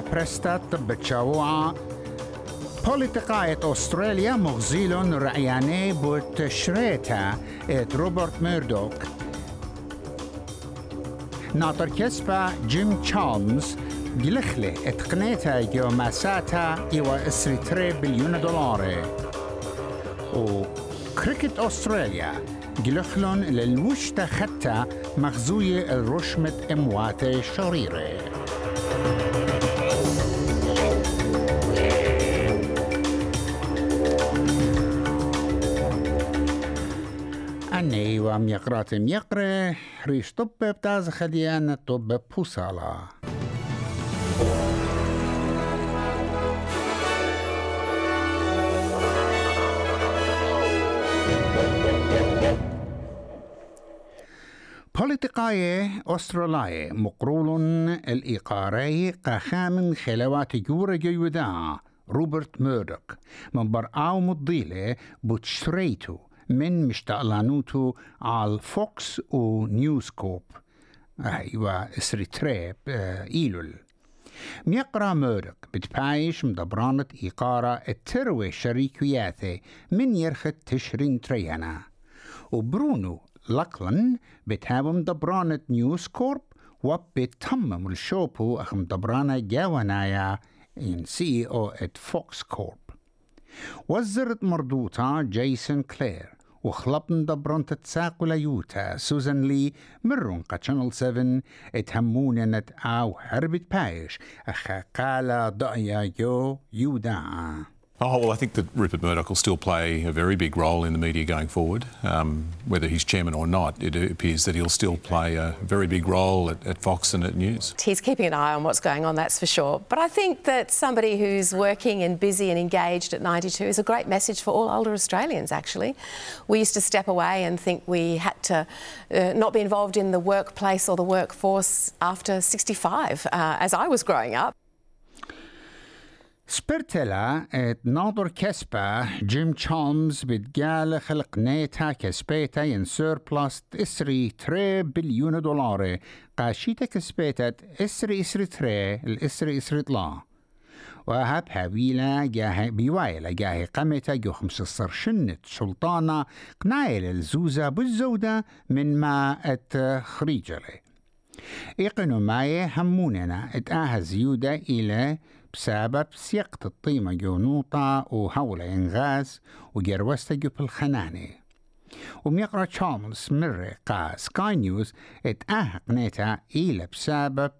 برستات بتشاوعة بوليتقاية أستراليا مغزيل رعياني بوتشريتا ات روبرت ميردوك ناطر كسبا جيم تشالمز جلخلي اتقنيتا جو ماساتا إيوا اسري تري بليون دولار وكريكت أستراليا جلخلون للوشتا ختا مغزوية الرشمة امواتي شريره أني وام يقرات يقرأ ريش طب بتاز خديان طب بوصالة. بوليتقاية أسترالية مقرول الإيقاري قخام خلوات جورة جيودا روبرت ميردوك من برآو مضيلة بوتشريتو من مشتغلانوتو على فوكس ونيوز كوب أيوة إسري تريب إيلول ميقرا ميردوك بتبايش مدبرانة إيقارة التروي شريكياته من يرخت تشرين تريانا وبرونو لكلن بتهاوم دبرانة نيوز كورب وبتمم الشوبو أخم دبرانة جاونايا إن سي أو ات فوكس كورب وزرت مردوطة جيسون كلير وخلبن دبرنت تساقل يوتا. سوزان لي مرون قا 7 اتهمون نت آو هربت بايش اخا قالا ضعيا يو يودا. Oh, well, I think that Rupert Murdoch will still play a very big role in the media going forward. Um, whether he's chairman or not, it appears that he'll still play a very big role at, at, Fox and at News. He's keeping an eye on what's going on, that's for sure. But I think that somebody who's working and busy and engaged at 92 is a great message for all older Australians, actually. We used to step away and think we had to uh, not be involved in the workplace or the workforce after 65, uh, as I was growing up. سبرتلا ات ناظر كسبة جيم تشالمز بتقال خلق نيتا كسبيتا ين سيربلاس اسري تري بليون دولار قاشيتا كسبيتا اسري اسري تري الاسري اسري طلا وهاب هاويلا جاه بيوايلا جاه قمتا جو خمس شنت سلطانة قنايل الزوزة بالزودة من ما ات خريجلي إيقنوا معي هموننا اتآها زيودة إلى بسبب سيقة الطيمة جونوطة وهولة إنغاز وجروستا جو بالخنانة وميقرا تشارلز مرة قا سكاي نيوز اتأهق نيتا إلى بسبب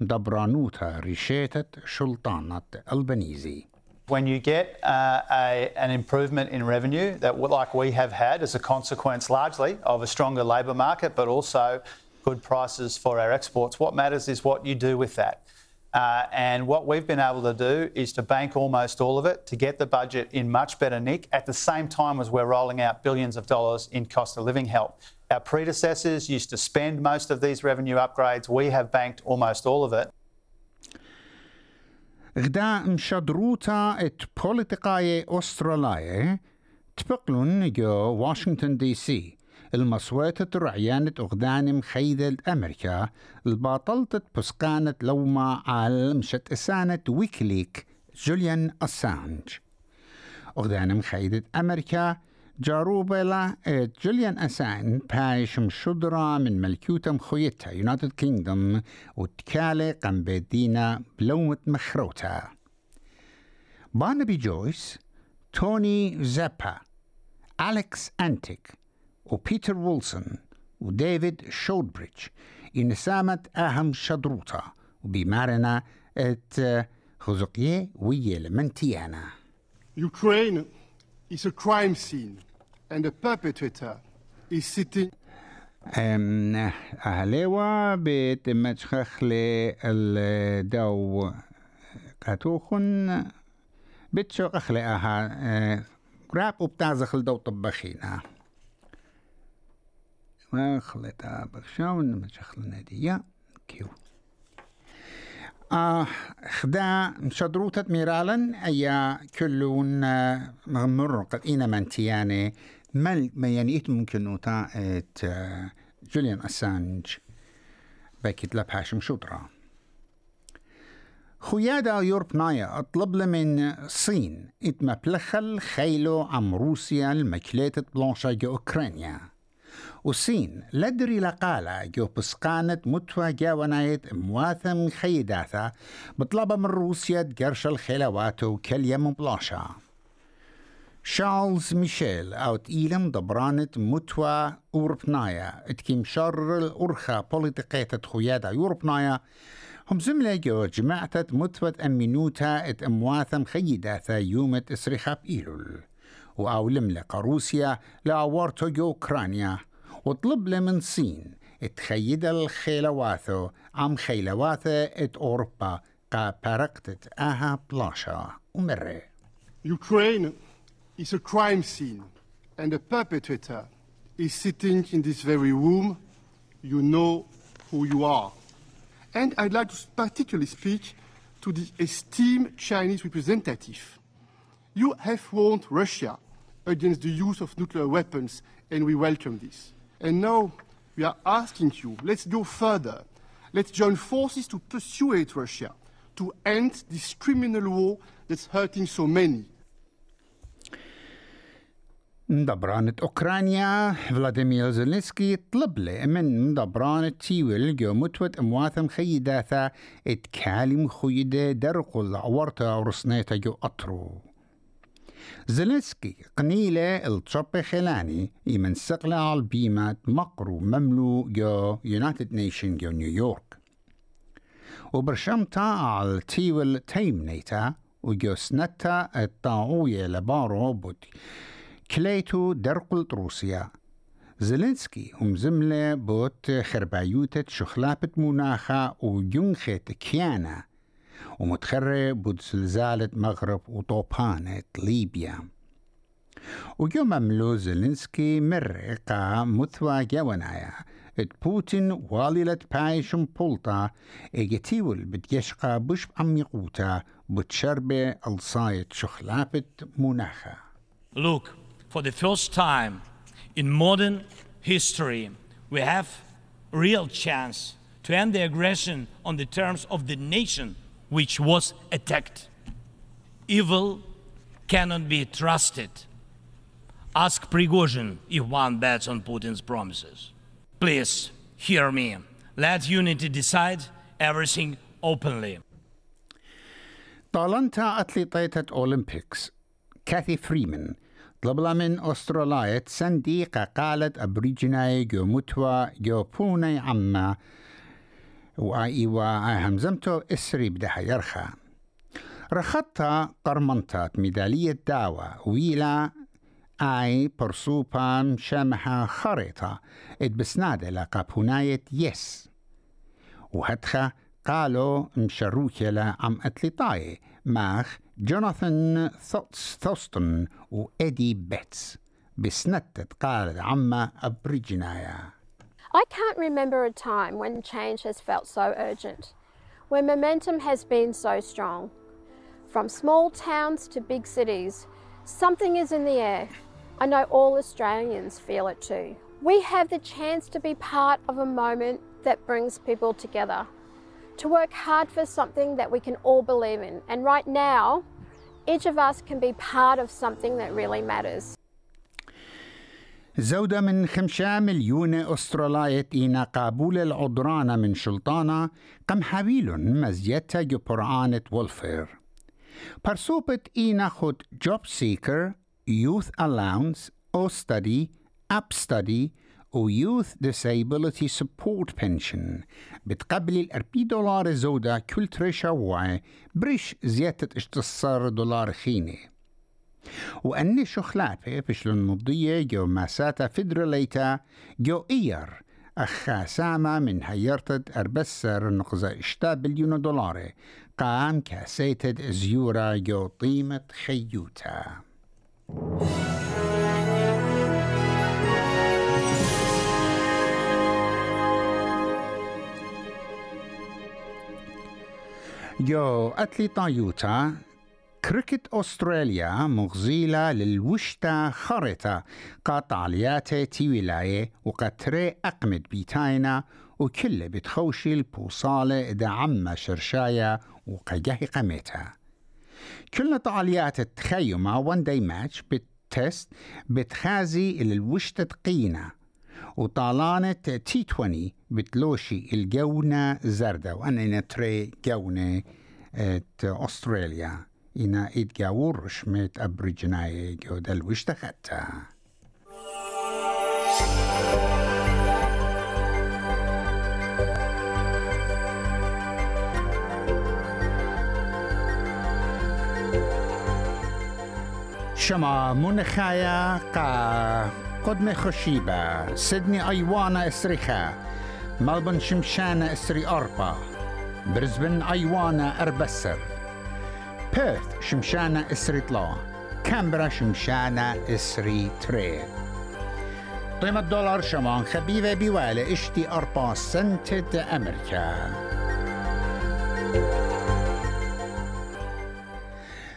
دبرانوتا ريشيتة شلطانة البنيزي When you get uh, a, an improvement in revenue that, like we have had as a consequence largely of a stronger labour market, but also good prices for our exports, what matters is what you do with that. Uh, and what we've been able to do is to bank almost all of it to get the budget in much better nick at the same time as we're rolling out billions of dollars in cost of living help. Our predecessors used to spend most of these revenue upgrades. We have banked almost all of it. غدا مشدروتا ات بوليتقاية أسترالية تبقلون جو واشنطن دي سي المصوات رعيانة أغدان مخيدة أمريكا الباطلت بسقانة لوما على مشت إسانة ويكليك جوليان أسانج. أغدان مخيدة أمريكا جاروبلا جوليان أسان بايش مشدرة من ملكوتة مخويتها يونايتد كينغدوم وتكالي قم بدينا بلومة مخروتا بانبي جويس توني زابا أليكس أنتيك. وبيتر ويلسون وديفيد شودبريدج إنسامة أهم شدروطة وبمارنا ات خزقية ويا لمنتيانا. Ukraine is a crime scene and the perpetrator is sitting أم أهليوا بيت متخخ الدو كاتوخن بتشو أخلي أها قراب وبتعزخ الدو طبخينا. خليتها بخشاون مشخل نادية كيو. آه خدا مشدروتة ميرالا أي كلون مغمر قد إينا منتياني مل ما يعني ممكن نوتا إت جوليان أسانج. بكت لبهاشم شدرا. خيادا يوربنايا أطلب من صين. اتمبلخل خيلو عم روسيا المكليتة بلانشا أوكرانيا. وصين لدري لقالا جو بسقانة متوى جاونايت مواثم خيداثا بطلبة من روسيا تقرش الخيلواتو كليم بلاشا شارلز ميشيل أو تقيلم دبرانة متوى أوربنايا إتكيم شر الأرخا بوليتيقية خيادا يوربنايا هم زملة جو جماعة متوت أمينوتا إت أمواثم خيداثا يومة إسريخاب إيلول. وأولم لك روسيا لأورتو أوكرانيا وطلب من صين تخيد الخيلواثو عم خيلواثة ات أوروبا قا بارقتت آها بلاشا ومرة Ukraine is a crime scene, and the perpetrator is sitting in this very room. You know who you are. And I'd like to particularly speak to the esteemed Chinese representative. You have warned Russia against the use of nuclear weapons, and we welcome this. And now we are asking you, let's go further. Let's join forces to persuade Russia to end this criminal war that's hurting so many. مدبرانة أوكرانيا فلاديمير زيلينسكي طلب لي من مدبرانة تيويل جو متوت أمواثم خيداثا اتكالم خيدة درقل عورتا ورسنيتا جو أطرو زيلينسكي قنيلة التشوبي خلاني يمن سقلا على البيمات مقرو مملو جو يونايتد نيشن جو نيويورك وبرشمتا على تيويل تيمنيتا وجو سنتا الطاعوية لبارو بودي كليتو درقلت روسيا. زيلينسكي هم زملة بوت خربايوتة شخلابة مناخة وجنخة كيانا. ومتخرة بود زلزالة مغرب وطوبانة ليبيا. وجو مملو زيلينسكي مرقا مثوى جوانايا ات بوتين واليلة بايشم بولتا اجتيول بتيشقى بش عميقوتا بتشربة الصايت شخلابة مناخة Look, for the first time in modern history, we have real chance to end the aggression on the terms of the nation. which was attacked. Evil cannot be trusted. Ask Prigozhin if one bets on Putin's promises. Please hear me. Let unity decide everything openly. طالنتا أتليطيتة أولمبيكس كاثي فريمان طلبلا من أستراليا صنديقة قالت أبريجناي جو متوى جو بوني عما وآيوا همزمتو إسري بدها يرخى رخطة قرمنتات ميدالية داوة ويلا آي برسوبان شمحة خريطة اتبسنادة لقب هناية يس وهدخة قالوا مشروكة عم أتليطاي ماخ جوناثان ثوستون وإيدي بيتس بسنتة قال عما أبريجنايا I can't remember a time when change has felt so urgent, when momentum has been so strong. From small towns to big cities, something is in the air. I know all Australians feel it too. We have the chance to be part of a moment that brings people together, to work hard for something that we can all believe in. And right now, each of us can be part of something that really matters. زودة من خمسة مليون أسترالية إينا قابول العضرانة من شلطانة قم حبيل مزيتا جبرعانة وولفير. برسوبة إينا خد جوب سيكر يوث ألاونس أو ستدي أب ستدي و يوث disability support pension. بتقبل الأربي دولار زودة كل تريشا وعي بريش زيادة اشتصار دولار خيني وأني شخلابة بشلون مضية جو ماساتا فدراليتا جو إير أخا سامة من هيرتد أربسر نقزة اشتا بليون دولار قام كاسيتد زيورا جو قيمة خيوتا. جو أتلي طايوتا كريكت أستراليا مغزيلة للوشتا خريطة قاطعليات تي ولاية وقتري أقمد بيتاينا وكل بتخوشي البوصالة إذا عم شرشايا وقجاه قمتها كل طاليات التخيمة وان داي ماتش بالتست بتخازي إلى الوشتة قينة وطالانة تي 20 بتلوشي الجونة زردة. وأنا تري جونة أستراليا. إنا إتجاور شميت أبريجناي جود الوشتة خدتها شما منخايا قا قدم خشيبة سيدني أيوانا إسريخا ملبن شمشانة إسري أربا برزبن أيوانا أربسر. بيرث شمشانة إسري طلا كامبرا شمشانة إسري تري قيمة دولار شمان خبيبة بوالة اشتي أربا سنتة أمريكا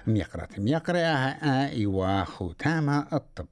ميقرة ميقرة ايوا ختامة الطب.